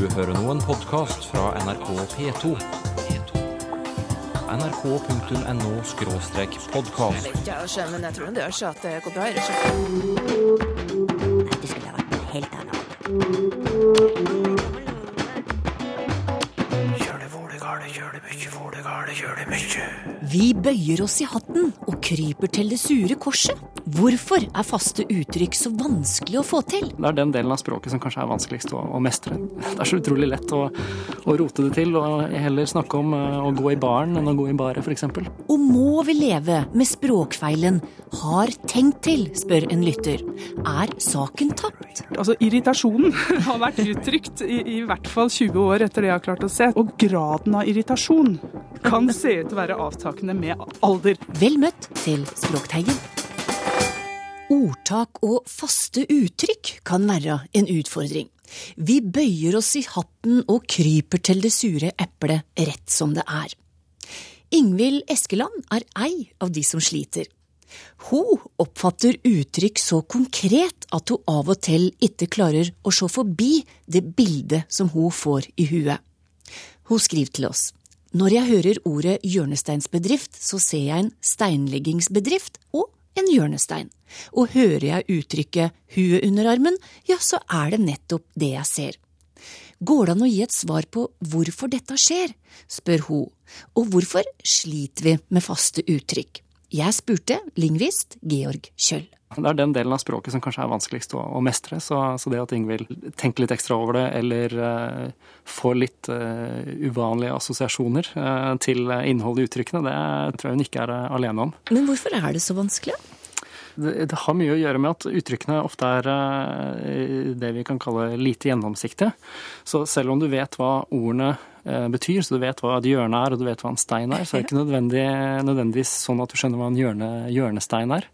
Du hører nå en podkast fra NRK P2. nrk.no-podkast. Ja, sjø, men jeg tror det gjør seg at det går bra. Nei, Det skulle ha vært noe helt annet. Vi bøyer oss i hatten og kryper til det sure korset. Hvorfor er faste uttrykk så vanskelig å få til? Det er den delen av språket som kanskje er vanskeligst å, å mestre. Det er så utrolig lett å, å rote det til og heller snakke om eh, å gå i baren enn å gå i baret, f.eks. Og må vi leve med språkfeilen har tenkt til, spør en lytter. Er saken tapt? Altså, Irritasjonen har vært uttrykt i, i hvert fall 20 år etter det jeg har klart å se. Og graden av irritasjon kan se ut til å være avtakende med alder. Vel møtt til Språkteigen. Ordtak og faste uttrykk kan være en utfordring. Vi bøyer oss i hatten og kryper til det sure eplet rett som det er. Ingvild Eskeland er ei av de som sliter. Hun oppfatter uttrykk så konkret at hun av og til ikke klarer å se forbi det bildet som hun får i huet. Hun skriver til oss. Når jeg hører ordet hjørnesteinsbedrift, så ser jeg en steinleggingsbedrift og en hjørnestein. Og hører jeg uttrykket huet under armen, ja, så er det nettopp det jeg ser. Går det an å gi et svar på hvorfor dette skjer, spør hun, og hvorfor sliter vi med faste uttrykk? Jeg spurte lingvist Georg Kjøll. Det er den delen av språket som kanskje er vanskeligst å, å mestre. Så, så, det at Ingvild tenker litt ekstra over det, eller uh, får litt uh, uvanlige assosiasjoner uh, til innholdet i uttrykkene, det tror jeg hun ikke er alene om. Men hvorfor er det så vanskelig? Det, det, har mye å gjøre med at uttrykkene ofte er det vi kan kalle lite gjennomsiktige. Så selv om du vet hva ordene betyr, så du vet hva et hjørne er og du vet hva en stein er, så det er ikke nødvendig, nødvendigvis sånn at du skjønner hva en hjørne, hjørnestein er.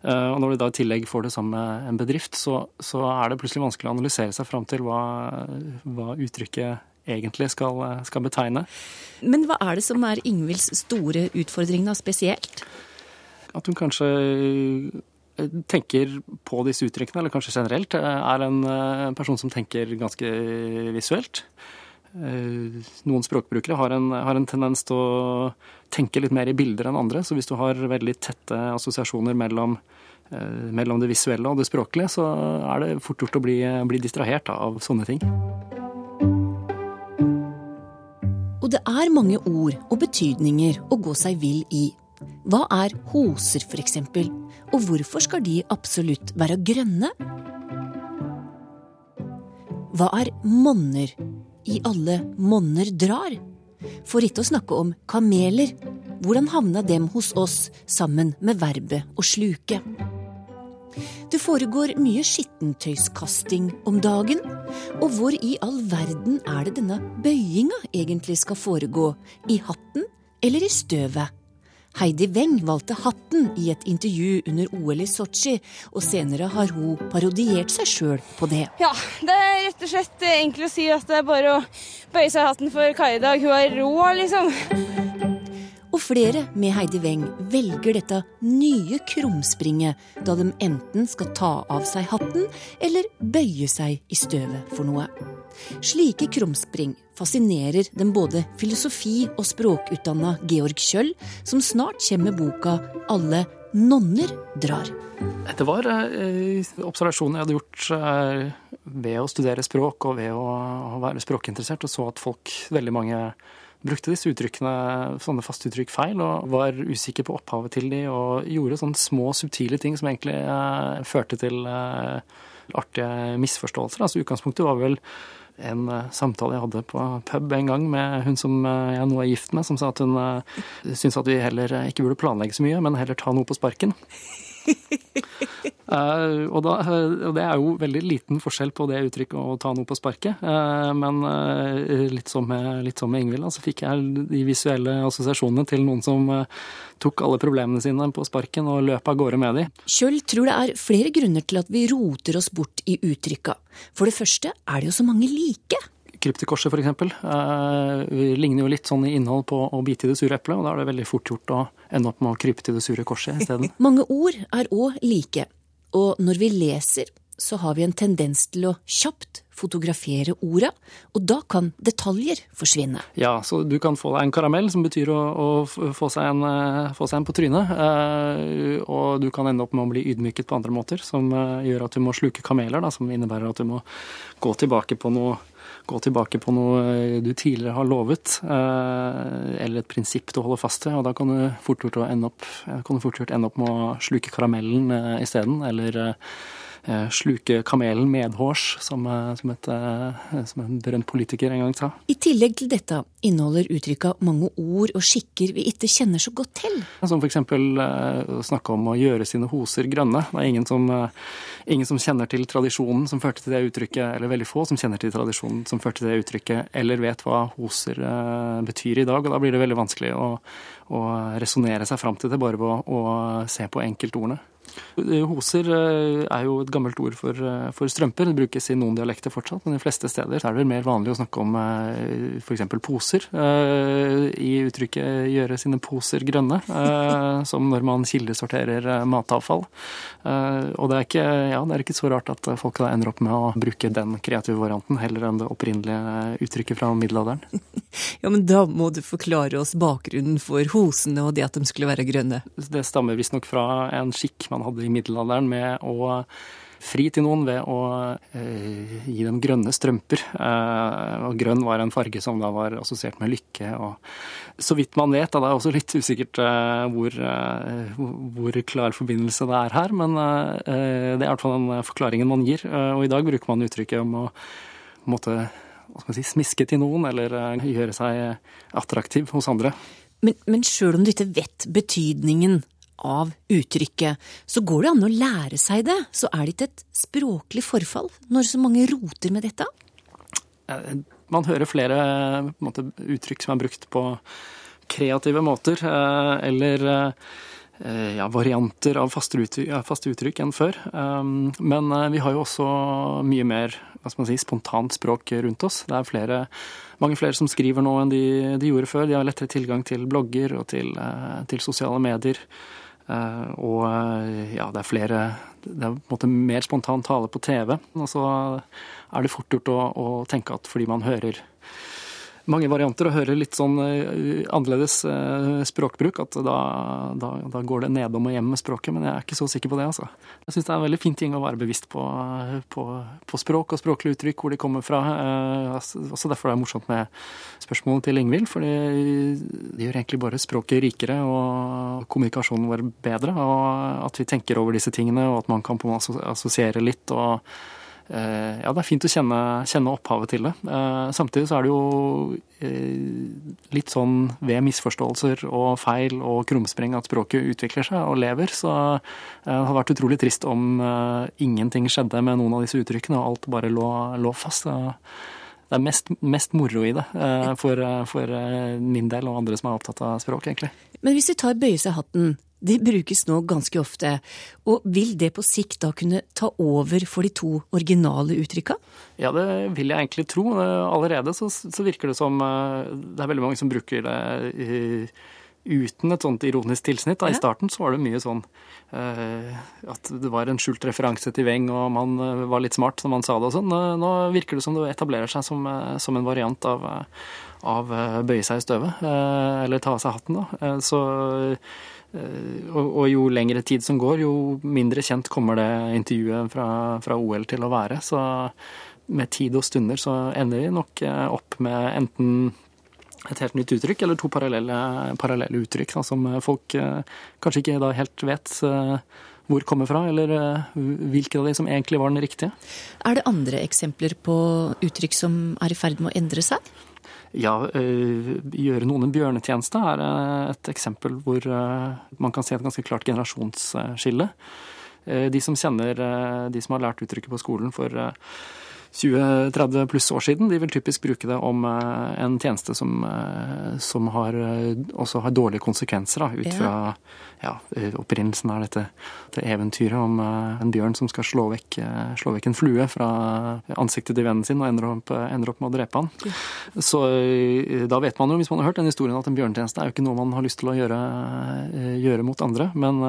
Og når du da i tillegg får det sammen med en bedrift, så, så, er det plutselig vanskelig å analysere seg fram til hva, hva uttrykket egentlig skal, skal, betegne. Men hva er det som er Ingvilds store utfordring da, spesielt? At hun kanskje tenker på disse uttrykkene, eller kanskje generelt, er en person som tenker ganske visuelt. Noen språkbrukere har en, har en, tendens til å tenke litt mer i bilder enn andre. Så hvis du har veldig tette assosiasjoner mellom, mellom det visuelle og det språklige, så er det fort gjort å bli, bli distrahert av sånne ting. Og det er mange ord og betydninger å gå seg vill i. Hva er hoser, eksempel? Og hvorfor skal de absolutt være grønne? Hva er monner? I alle monner drar? For ikke å snakke om kameler. Hvordan havna dem hos oss sammen med verbet å sluke? Det foregår mye skittentøyskasting om dagen. Og hvor i all verden er det denne bøyinga egentlig skal foregå? I hatten eller i støvet? Heidi Weng valgte hatten i et intervju under OL i Sotsji, og senere har hun parodiert seg sjøl på det. Ja, det er rett og slett enkelt å si at det er bare å bøye seg i hatten for Kari i dag. Hun er rå, liksom. Og flere med Heidi Weng velger dette nye krumspringet, da de enten skal ta av seg hatten eller bøye seg i støvet for noe. Slike krumspring fascinerer den både filosofi- og språkutdanna Georg Kjøll, som snart kommer med boka 'Alle nonner drar'. Dette var eh, observasjoner jeg hadde gjort eh, ved å studere språk og ved å, å være språkinteressert, og så at folk, veldig mange, brukte disse uttrykkene, sånne fastuttrykk feil, og var usikker på opphavet til de, og gjorde sånne små, subtile ting som egentlig eh, førte til eh, artige misforståelser. Altså Utgangspunktet var vel en uh, samtale jeg hadde på pub en gang med hun som uh, jeg nå er gift med, som sa at hun uh, syntes at vi heller ikke burde planlegge så mye, men heller ta noe på sparken. Uh, og, da, og, det er jo veldig liten forskjell på det uttrykket å ta noe på sparket. Uh, men uh, litt som med, litt med Ingvild, så fikk jeg de visuelle assosiasjonene til noen som tok alle problemene sine på sparken og løp av gårde med de. Kjøll tror det er flere grunner til at vi roter oss bort i uttrykka. For det første er det jo så mange like. Kryptikorset, for eksempel, ligner jo litt sånn i innhold på å bite i det sure eplet, og da er det veldig fort gjort å ende opp med å krype til det sure korset isteden. mange ord er òg like. Og når vi leser, så har vi en tendens til å kjapt fotografere orda, og da kan detaljer forsvinne. Ja, så du kan få deg en karamell, som betyr å, å få, seg en, eh, få, seg en, på trynet. Eh, og du kan ende opp med å bli ydmyket på andre måter, som eh, gjør at du må sluke kameler, da, som innebærer at du må gå tilbake på noe gå tilbake på noe du tidligere har lovet, eller et prinsipp du holder fast til. Og da kan du fort gjort ende opp, ende opp med å sluke karamellen isteden, eller sluke kamelen medhårs, som, eh, som, et, eh, som en berømt politiker en gang sa. I tillegg til dette inneholder uttrykka mange ord og skikker vi ikke kjenner så godt til. Som f.eks. å snakke om å gjøre sine hoser grønne. Det er ingen som, ingen som kjenner til tradisjonen som førte til det uttrykket, eller veldig få som kjenner til tradisjonen som førte til det uttrykket, eller vet hva hoser betyr i dag. Og da blir det veldig vanskelig å, å resonnere seg fram til det bare ved å, å se på enkeltordene. Hoser eh, er jo et gammelt ord for, eh, for, strømper. Det brukes i noen dialekter fortsatt, men de fleste steder er det mer vanlig å snakke om eh, f.eks. poser. I uttrykket 'gjøre sine poser grønne', som når man kildesorterer matavfall. Og det er, ikke, ja, det er ikke så rart at folk da ender opp med å bruke den kreative varianten heller enn det opprinnelige uttrykket fra middelalderen. Ja, men da må du forklare oss bakgrunnen for hosene og det at de skulle være grønne. Det stammer visstnok fra en skikk man hadde i middelalderen med å fri til noen ved å eh, gi dem grønne strømper. Eh, og grønn var en farge som da var assosiert med lykke. Og så vidt man vet, da, det er også litt usikkert eh, hvor, eh, hvor, klar forbindelse det er her, men eh, det er i hvert fall den forklaringen man gir. Eh, og i dag bruker man uttrykket om å måtte hva skal man si, smiske til noen, eller gjøre seg attraktiv hos andre. Men, men sjøl om du ikke vet betydningen av uttrykket, så går det an å lære seg det. Så er det ikke et språklig forfall når så mange roter med dette? Eh, man hører flere måte, uttrykk som er brukt på kreative måter, eh, eller eh, ja, varianter av faste uttrykk, faste uttrykk enn før. Men vi har jo også mye mer hva skal man si, spontant språk rundt oss. Det er flere, mange flere som skriver nå enn de, de, gjorde før. De har lettere tilgang til blogger og til, til sosiale medier. Eh, og eh, ja, det er flere Det er på en måte mer spontan tale på TV. Og så er det fort gjort å, å tenke at fordi man hører mange varianter og hører litt sånn uh, annerledes uh, språkbruk, at da, da, da, går det nedom og hjem med språket. Men jeg er ikke så sikker på det, altså. Jeg syns det er en veldig fin ting å være bevisst på, på, på språk og språklige uttrykk, hvor de kommer fra. Uh, også derfor er det morsomt med spørsmålet til Ingvild, for det gjør egentlig bare språket rikere og kommunikasjonen vår bedre. Og at vi tenker over disse tingene, og at man kan på en måte assosiere litt. og Eh, ja, det er fint å kjenne, kjenne opphavet til det. Eh, samtidig så er det jo eh, litt sånn ved misforståelser og feil og krumspring at språket utvikler seg og lever. Så det hadde vært utrolig trist om ingenting skjedde med noen av disse uttrykkene, og alt bare lå, lå fast. Det er mest, mest, moro i det for, for min del og andre som er opptatt av språk, egentlig. Men hvis vi tar bøye seg hatten, det brukes nå ganske ofte. Og vil det på sikt da kunne ta over for de to originale uttrykka? Ja, det vil jeg egentlig tro. Allerede så, så virker det som eh, det er veldig mange som bruker det uten et sånt ironisk tilsnitt. Da. I starten så var det mye sånn uh, at det var en skjult referanse til Weng, og man uh, var litt smart når man sa det og sånn. Nå, virker det som det etablerer seg som, uh, som en variant av, av bøye seg i støvet. eller ta av seg hatten, da. så Eh, og, og, jo lengre tid som går, jo mindre kjent kommer det intervjuet fra, fra, OL til å være. Så med tid og stunder så ender vi nok eh, opp med enten et helt nytt uttrykk eller to parallelle, parallelle uttrykk da, som folk eh, kanskje ikke da helt vet hvor kommer fra, eller hvilke av de som egentlig var den riktige. Er det andre eksempler på uttrykk som er i ferd med å endre seg? Ja, eh, gjøre noen en bjørnetjeneste er eh, et eksempel hvor eh, man kan se et ganske klart generasjonsskille. De som kjenner de som har lært uttrykket på skolen for 20-30 pluss år siden. De vil typisk bruke det om eh, en tjeneste som, eh, som har, eh, også har dårlige konsekvenser, da, ut fra ja, opprinnelsen av dette, dette, eventyret om en bjørn som skal slå vekk, slå vekk en flue fra ansiktet til vennen sin og ender opp, ender opp med å drepe han. Ja. Så da vet man jo, hvis man har hørt den historien, at en bjørnetjeneste er jo ikke noe man har lyst til å gjøre, gjøre mot andre. Men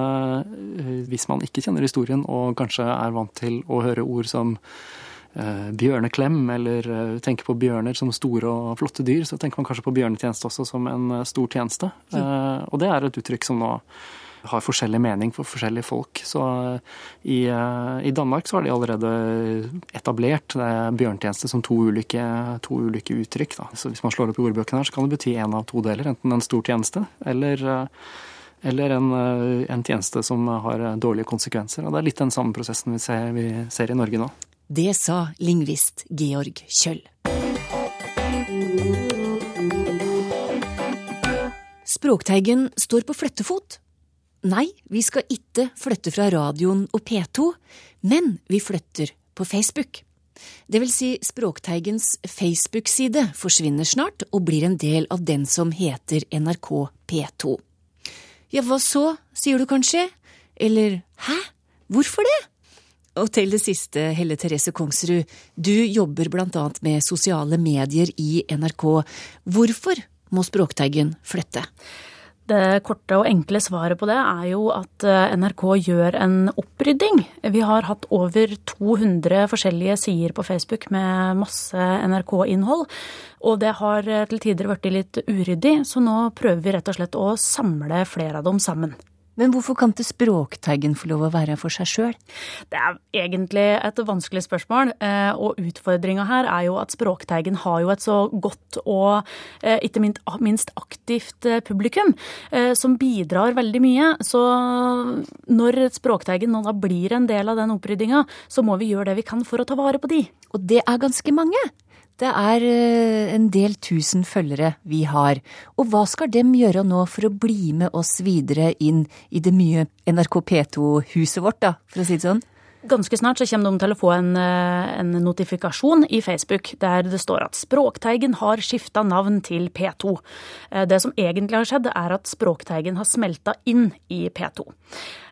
hvis man ikke kjenner historien og kanskje er vant til å høre ord som bjørneklem, eller eh, tenker på bjørner som store og flotte dyr, så tenker man kanskje på bjørnetjeneste også som en eh, stor tjeneste. Eh, og det er et uttrykk som nå har forskjellig mening for forskjellige folk. Så eh, i, eh, i Danmark så har de allerede etablert det er bjørnetjeneste som to ulike, to ulike uttrykk. Da. Så hvis man slår opp i ordbøkene her, så kan det bety en av to deler. Enten en stor tjeneste eller, eh, eller en, eh, en tjeneste som har eh, dårlige konsekvenser. Og det er litt den samme prosessen vi ser, vi ser i Norge nå. Det sa lingvist Georg Kjøll. Språkteigen står på flyttefot. Nei, vi skal ikke flytte fra radioen og P2, men vi flytter på Facebook. Det vil si, Språkteigens Facebook-side forsvinner snart og blir en del av den som heter NRK P2. Ja, hva så, sier du kanskje? Eller hæ, hvorfor det? Og til det siste, Helle Therese Kongsrud, du jobber annet med sosiale medier i NRK. Hvorfor må Språkteigen flytte? Det korte og enkle svaret på det er jo at eh, NRK gjør en opprydding. Vi har hatt over 200 forskjellige sider på Facebook med masse NRK-innhold. Og det har eh, til tider blitt litt uryddig, så nå prøver vi rett og slett å samle flere av dem sammen. Men hvorfor kan ikke Språkteigen få lov å være for seg sjøl? Det er egentlig et vanskelig spørsmål, eh, og utfordringa her er jo at Språkteigen har jo et så godt og eh, ikke minst aktivt eh, publikum, som bidrar veldig mye. Så når Språkteigen nå da blir en del av den oppryddinga, så må vi gjøre det vi kan for å ta vare på de. Og det er ganske mange. Det er eh, en del tusen følgere vi har. Og hva skal dem gjøre nå for å bli med oss videre inn i det mye NRK P2-huset vårt, da, for å si det sånn? Ganske snart så kommer de til å få en, eh, en, notifikasjon i Facebook der det står at Språkteigen har skifta navn til P2. Eh, det som egentlig har skjedd, er at Språkteigen har smelta inn i P2.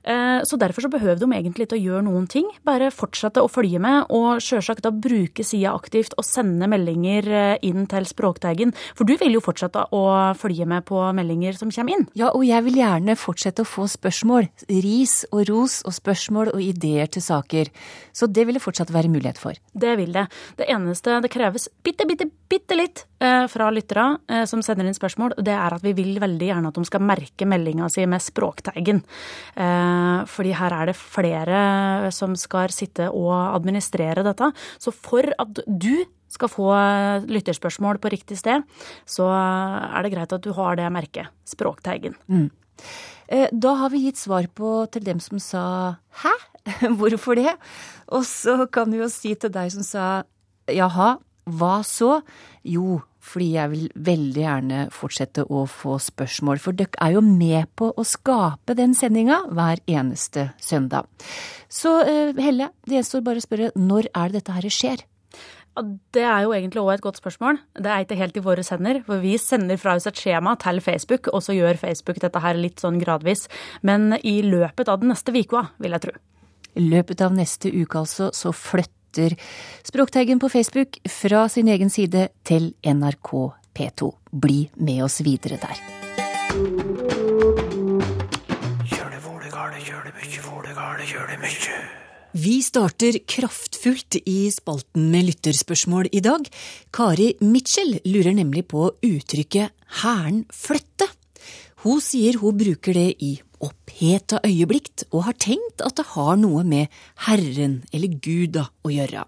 Eh, så derfor så behøver de egentlig ikke å gjøre noen ting, bare fortsette å følge med, og sjølsagt da bruke sida aktivt og sende meldinger inn til Språkteigen. For du vil jo fortsette å følge med på meldinger som kommer inn? Ja, og jeg vil gjerne fortsette å få spørsmål. Ris og ros og spørsmål og ideer til saker saker. Så det vil det fortsatt være mulighet for. Det vil det. Det eneste det kreves bitte, bitte, bitte litt eh, fra lyttere eh, som sender inn spørsmål, det er at vi vil veldig gjerne at de skal merke meldinga si med Språkteigen. Eh, fordi her er det flere som skal sitte og administrere dette. Så for at du skal få lytterspørsmål på riktig sted, så er det greit at du har det merket, Språkteigen. Mm. Da har vi gitt svar på til dem som sa 'hæ'? Hvorfor det? Og så kan vi jo si til deg som sa jaha, hva så? Jo, fordi jeg vil veldig gjerne fortsette å få spørsmål, for dere er jo med på å skape den sendinga hver eneste søndag. Så eh, Helle, det gjenstår bare å spørre, når er det dette her skjer? Det er jo egentlig òg et godt spørsmål. Det er ikke helt i våre sender. For vi sender fra oss et skjema til Facebook, og så gjør Facebook dette her litt sånn gradvis. Men i løpet av den neste uka, vil jeg tro. I løpet av neste uke altså så flytter Språkteigen på Facebook fra sin egen side til NRK P2. Bli med oss videre der. Vi starter kraftfullt i spalten med lytterspørsmål i dag. Kari Mitchell lurer nemlig på uttrykket hæren flytte. Hun sier hun bruker det i oppheta øyeblikk, og har tenkt at det har noe med Herren eller Guda å gjøre.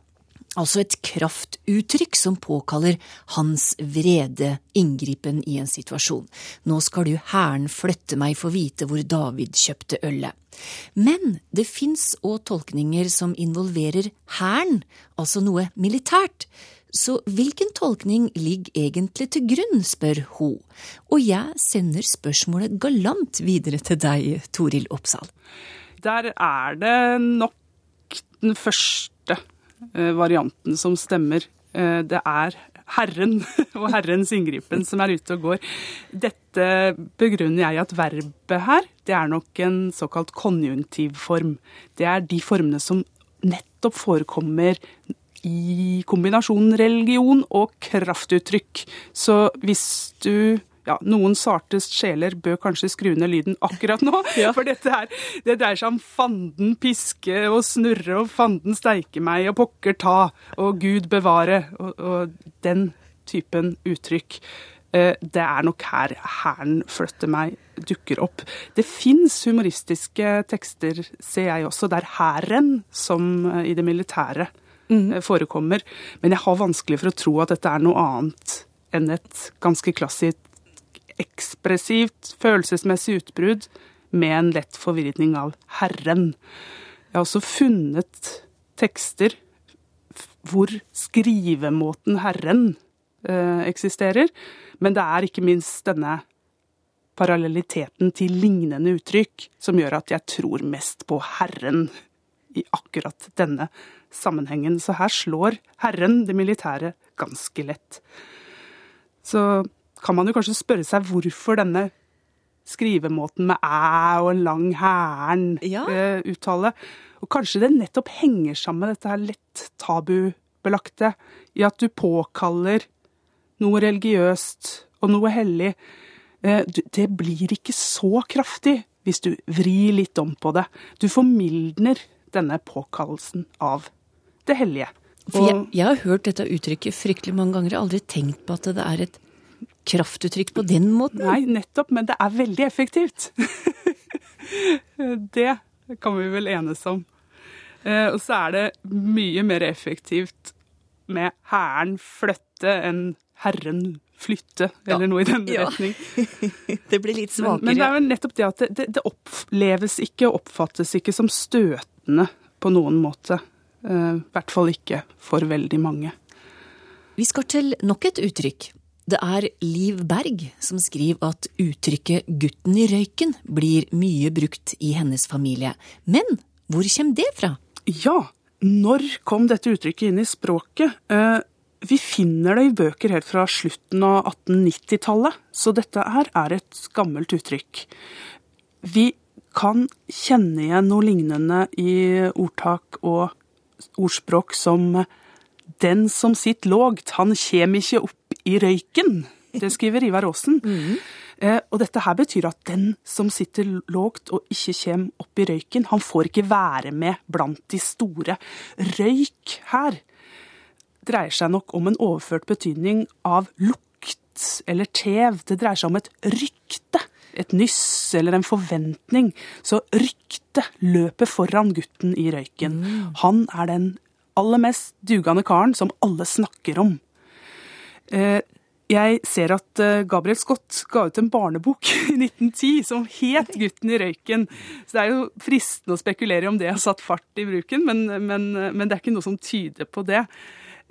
Altså et kraftuttrykk som påkaller hans vrede inngripen i en situasjon. Nå skal du hæren flytte meg få vite hvor David kjøpte ølet. Men det fins òg tolkninger som involverer hæren, altså noe militært, så hvilken tolkning ligger egentlig til grunn, spør hun, og jeg sender spørsmålet galant videre til deg, Toril Oppsal. Der er det nok den første eh, varianten som stemmer. Eh, det er Herren og Herrens inngripen som er ute og går. Dette begrunner jeg at verbet her, det er nok en såkalt konjunktivform. Det er de formene som nettopp forekommer i kombinasjonen religion og kraftuttrykk. Så hvis du ja, noen sarte sjeler bør kanskje skru ned lyden akkurat nå. For dette her, det dreier seg om fanden piske og snurre og fanden steike meg og pokker ta og Gud bevare og, og den typen uttrykk. Eh, det er nok her hæren flytter meg dukker opp. Det fins humoristiske tekster, ser jeg også, der hæren, som eh, i det militære, mm. forekommer. Men jeg har vanskelig for å tro at dette er noe annet enn et ganske klassisk ekspressivt, følelsesmessig utbrudd med en lett forvirring av Herren. Jeg har også funnet tekster hvor skrivemåten Herren eh, eksisterer, men det er ikke minst denne parallelliteten til lignende uttrykk som gjør at jeg tror mest på Herren i akkurat denne sammenhengen. Så her slår Herren det militære ganske lett. Så kan man jo kanskje spørre seg hvorfor denne skrivemåten med æ og en lang hæren-uttale. Ja. Og kanskje det nettopp henger sammen med dette her lett tabubelagte i at du påkaller noe religiøst og noe hellig. Eh, det blir ikke så kraftig hvis du vrir litt om på det. Du formildner denne påkallelsen av det hellige. For jeg, jeg, har hørt dette uttrykket fryktelig mange ganger. Jeg har aldri tenkt på at det er et kraftuttrykk på den måten. Nei, nettopp. Men det er veldig effektivt. det kan vi vel enes om. Eh, og så er det mye mer effektivt med hæren flytte enn herren flytte, eller ja. noe i den ja. retning. det blir litt svakere. Men, men, det er jo nettopp det at det, det, det oppleves ikke og oppfattes ikke som støtende på noen måte. Eh, I hvert fall ikke for veldig mange. Vi skal til nok et uttrykk. Det er Liv Berg som skriver at uttrykket 'gutten i røyken' blir mye brukt i hennes familie. Men hvor kommer det fra? Ja, når kom dette uttrykket inn i språket? Eh, vi finner det i bøker helt fra slutten av 1890-tallet, så dette her er et gammelt uttrykk. Vi kan kjenne igjen noe lignende i ordtak og ordspråk som 'den som sitter lågt, han kjem ikkje opp i røyken'. Det skriver Ivar Aasen. Mm. Eh, og dette her betyr at den som sitter lågt og ikke kjem opp i røyken, han får ikke være med blant de store. Røyk her dreier seg nok om en overført betydning av lukt eller tev. Det dreier seg om et rykte et nyss eller en forventning, så ryktet løper foran gutten i røyken. Mm. Han er den aller mest dugende karen som alle snakker om. Eh, jeg ser at eh, Gabriel Scott ga ut en barnebok i 1910 som het 'Gutten i røyken'. Så det er jo fristende å spekulere om det har satt fart i bruken, men, men, men det er ikke noe som tyder på det.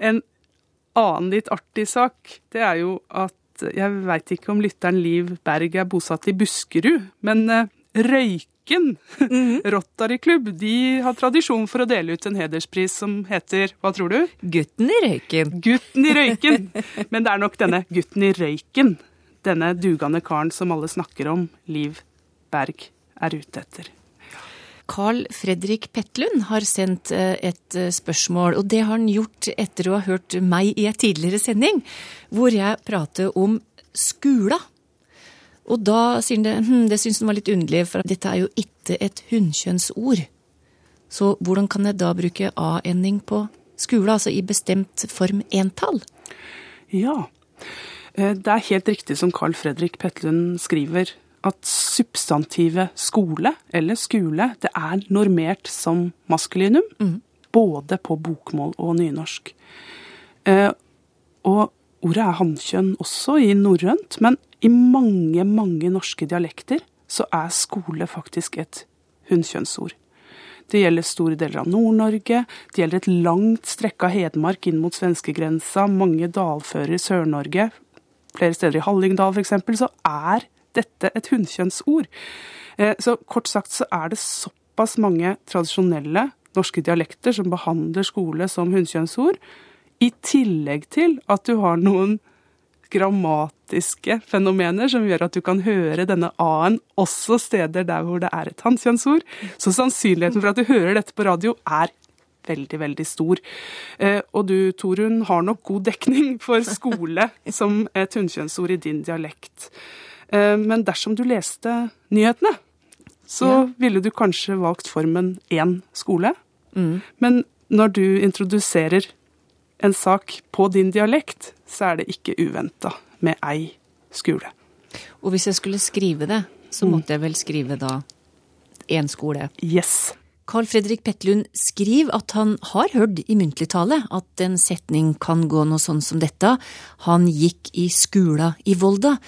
En annen litt artig sak, det er jo at jeg veit ikke om lytteren Liv Berg er bosatt i Buskerud, men uh, Røyken mm. Rotary-klubb de har tradisjon for å dele ut en hederspris som heter hva tror du? Gutten i røyken. Gutten i røyken. Men det er nok denne gutten i røyken, denne dugende karen som alle snakker om, Liv Berg er ute etter. Carl Fredrik Petlund har sendt eh, et eh, spørsmål, og det har han gjort etter å ha hørt meg i en tidligere sending, hvor jeg prater om skula. Og da sier han det, hm, det syns han var litt underlig, for dette er jo ikke et hunnkjønnsord. Så hvordan kan jeg da bruke a-ending på skula, altså i bestemt form entall? Ja, eh, det er helt riktig som Carl Fredrik Petlund skriver at substantivet skole eller skule det er normert som maskulinum. Mm. Både på bokmål og nynorsk. Eh, og ordet er hannkjønn også i norrønt, men i mange, mange norske dialekter så er skole faktisk et hunnkjønnsord. Det gjelder store deler av Nord-Norge, det gjelder et langt strekk av Hedmark inn mot svenskegrensa, mange dalfører i Sør-Norge, flere steder i Hallingdal f.eks., så er dette et hunnkjønnsord. Eh, så kort sagt så er det såpass mange tradisjonelle norske dialekter som behandler skole som hunnkjønnsord, i tillegg til at du har noen grammatiske fenomener som gjør at du kan høre denne a-en også steder der hvor det er et hannkjønnsord. Så sannsynligheten for at du hører dette på radio, er veldig, veldig stor. Eh, og du, Torunn, har nok god dekning for skole som et hunnkjønnsord i din dialekt. Eh, men dersom du leste nyhetene, så Ja. ville du kanskje valgt formen én skole. Mm. Men når du introduserer en sak på din dialekt, så er det ikke uventa med ei skole. Og hvis jeg skulle skrive det, så måtte jeg vel skrive da én skole. Yes. Carl Fredrik Petlund skriver at han har hørt i muntlig tale at en setning kan gå noe sånn som dette. Han gikk i skula i Volda.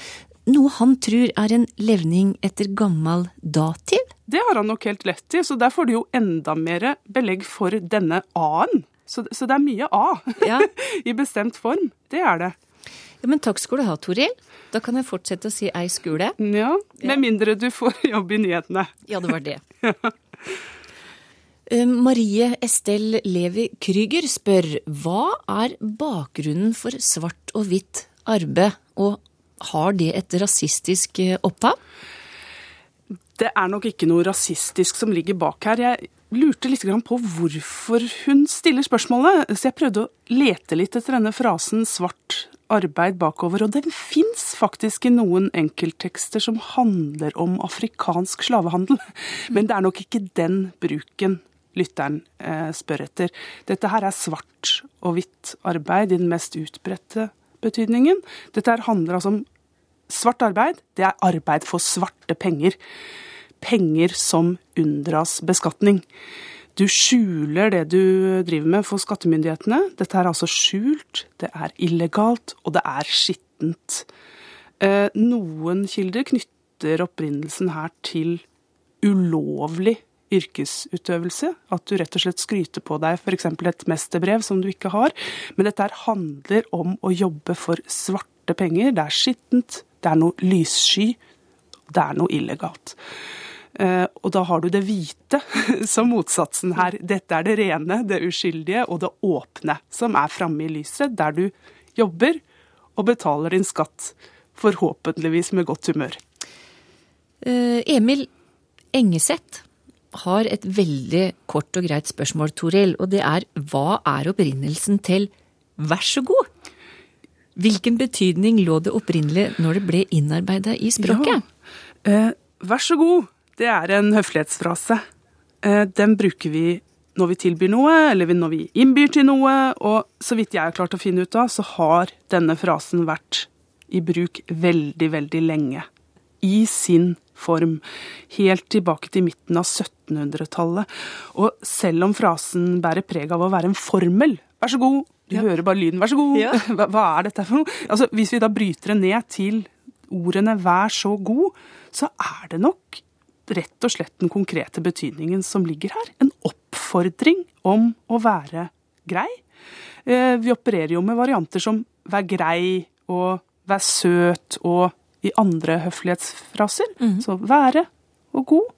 Noe han tror er en levning etter gammel dativ. Det har han nok helt lett i, så der får du jo enda mer belegg for denne A-en. Så, så det er mye A Ja. i bestemt form. Det er det. ja, men takk skal du ha, Toril. Da kan jeg fortsette å si ei skule. Ja, Med mindre du får jobb i nyhetene. Ja, det var det. ja. Marie Estelle Levi Krüger spør hva er bakgrunnen for svart og hvitt arbeid, og har det et rasistisk eh, opphav? Det er nok ikke noe rasistisk som ligger bak her. Jeg lurte litt på hvorfor hun stiller spørsmålet, så jeg prøvde å lete litt etter denne frasen 'svart arbeid' bakover, og den fins faktisk i noen enkelttekster som handler om afrikansk slavehandel. Men det er nok ikke den bruken lytteren eh, spør etter. Dette her er svart og hvitt arbeid i den mest utbredte betydningen. Dette handler altså om Svart arbeid, det er arbeid for svarte penger. Penger som unndras beskatning. Du skjuler det du driver med for skattemyndighetene. Dette er altså skjult, det er illegalt, og det er skittent. Eh, noen kilder knytter opprinnelsen her til ulovlig yrkesutøvelse. At du rett og slett skryter på deg f.eks. et mesterbrev som du ikke har. Men dette handler om å jobbe for svarte penger. Det er skittent, det er noe lyssky, det er noe illegalt. Eh, og da har du det hvite som motsatsen her. Dette er det rene, det uskyldige og det åpne som er framme i lyset, der du jobber og betaler din skatt, forhåpentligvis med godt humør. Eh, Emil Engeseth har et veldig kort og greit spørsmål, Toril, og det er hva er opprinnelsen til vær så god? Hvilken betydning lå det opprinnelig når det ble innarbeida i språket? Eh, vær så god, det er en høflighetsfrase. Eh, den bruker vi når vi tilbyr noe, eller når vi innbyr til noe. Og så vidt jeg har klart å finne ut av, så har denne frasen vært i bruk veldig, veldig lenge. I sin form. Helt tilbake til midten av 1700-tallet. Og selv om frasen bærer preg av å være en formel, vær så god, du hører bare lyden, vær så god, Ja. hva, hva er dette for noe? Altså, hvis vi da bryter det ned til ordene vær så god, så er det nok rett og slett den konkrete betydningen som ligger her. En oppfordring om å være grei. Eh, Vi opererer jo med varianter som vær grei og vær søt og i andre høflighetsfraser. Så være og god.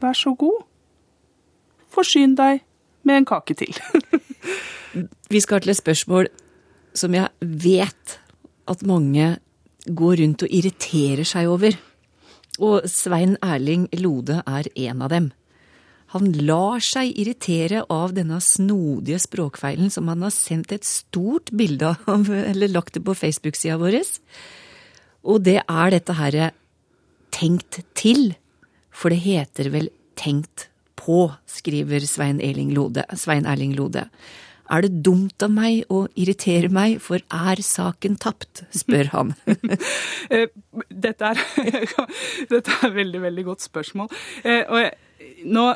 Vær så god. Forsyn deg med en kake til. Vi skal til et spørsmål som jeg vet at mange går rundt og irriterer seg over. Og Svein Erling Lode er en av dem. Han lar seg irritere av denne snodige språkfeilen som han har sendt et stort bilde av, eller lagt det på Facebook-sida vår. Og det er dette herre tenkt til, for det heter vel tenkt på, skriver Svein Lode. Svein Erling Lode. Er det dumt av meg å irritere meg, for er saken tapt? spør han. Eh, Dette er, dette er veldig, veldig godt spørsmål. Eh, Og jeg, nå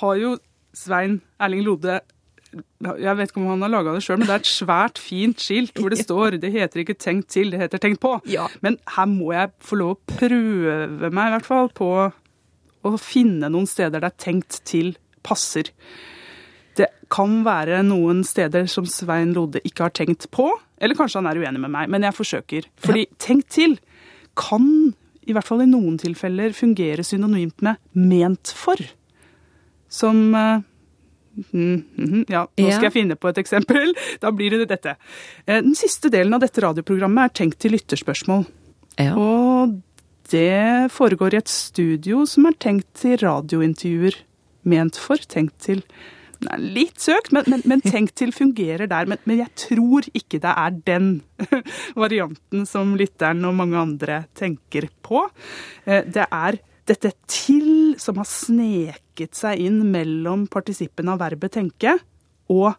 har jo Svein Erling Lode jeg vet ikke om han har laga det sjøl, men det er et svært fint skilt hvor det står Det heter ikke 'tenkt til', det heter 'tenkt på'. Ja. Men her må jeg få lov å prøve meg, i hvert fall, på å finne noen steder der 'tenkt til' passer. Det kan være noen steder som Svein Lode ikke har tenkt på, eller kanskje han er uenig med meg, men jeg forsøker. Fordi 'tenkt til' kan, i hvert fall i noen tilfeller, fungere synonymt med 'ment for'. Som mhm, mhm, Ja, nå Ja. skal jeg finne på et eksempel. Da blir det dette. Eh, Den siste delen av dette radioprogrammet er tenkt til lytterspørsmål. Ja. Og det foregår i et studio som er tenkt til radiointervjuer. Ment for, tenkt til Nei, litt søkt, men, men, men tenkt til fungerer der. Men, men, jeg tror ikke det er den varianten som lytteren og mange andre tenker på. Eh, det er dette til som har sneket seg inn mellom partisippen av verbet tenke og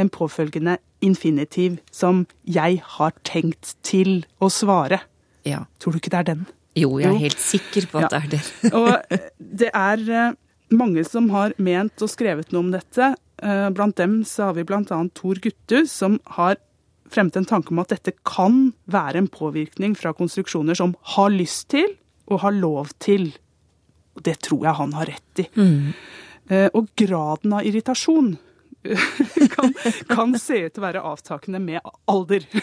en påfølgende infinitiv som 'jeg har tenkt til å svare'. Ja. Tror du ikke det er den? Jo, jeg er jo. helt sikker på at ja. det er den. og det er eh, mange som har ment og skrevet noe om dette. Eh, blant dem så har vi bl.a. Tor Guttu, som har fremmet en tanke om at dette kan være en påvirkning fra konstruksjoner som har lyst til og har lov til. Og det tror jeg han har rett i. Mm. Og graden av irritasjon kan, kan, se ut til å være avtakende med alder.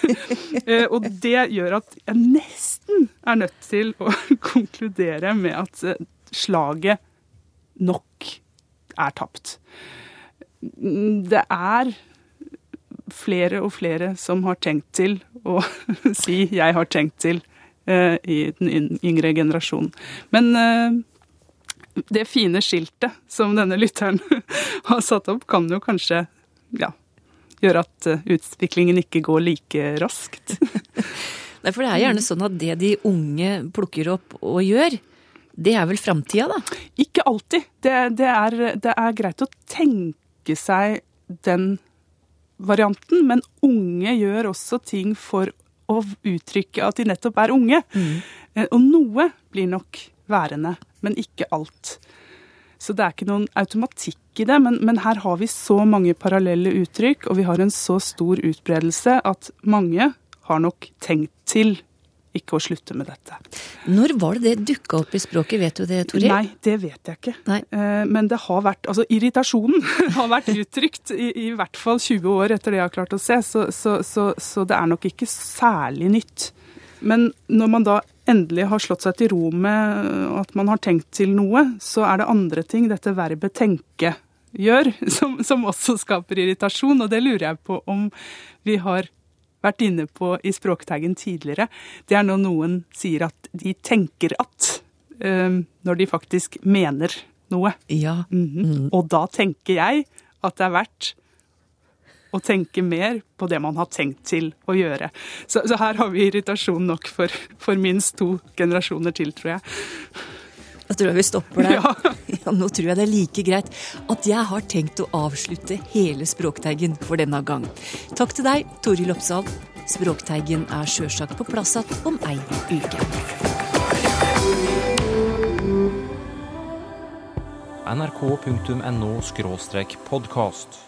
Eh, og det gjør at jeg nesten er nødt til å konkludere med at eh, slaget nok er tapt. Det er flere og flere som har tenkt til å si 'jeg har tenkt til' i den yngre generasjonen. Men det fine skiltet som denne lytteren har satt opp, kan jo kanskje ja, gjøre at eh, utviklingen ikke går like raskt. Nei, for det er gjerne sånn at det de unge plukker opp og gjør, det er vel framtida, da? Ikke alltid. Det, det, er, det, er, greit å tenke seg den varianten, men unge gjør også ting for å uttrykke at de nettopp er unge. Mm. Eh, og noe blir nok værende men ikke alt. Så det er ikke noen automatikk i det, men, men, her har vi så mange parallelle uttrykk, og vi har en så stor utbredelse at mange har nok tenkt til ikke å slutte med dette. Når var det det dukka opp i språket, vet du det, Toril? Nei, det vet jeg ikke. Nei. Eh, men det har vært Altså, irritasjonen har vært uttrykt i, i, hvert fall 20 år etter det jeg har klart å se, så, så, så, så det er nok ikke særlig nytt. Men når man da endelig har slått seg til ro med at man har tenkt til noe, så er det andre ting dette verbet 'tenke' gjør, som, som også skaper irritasjon. Og det lurer jeg på om vi har vært inne på i Språkteigen tidligere. Det er når noen sier at de tenker at, um, når de faktisk mener noe. Ja. Mm -hmm. mm. Og da tenker jeg at det er verdt og tenke mer på det man har tenkt til å gjøre. Så, så her har vi irritasjon nok for, for, minst to generasjoner til, tror jeg. Jeg tror jeg vi stopper der. Ja. ja. nå tror jeg det er like greit at jeg har tenkt å avslutte hele Språkteigen for denne gang. Takk til deg, Toril Oppsal. Språkteigen er sjølsagt på plass igjen om ei uke. nrk.no podkast.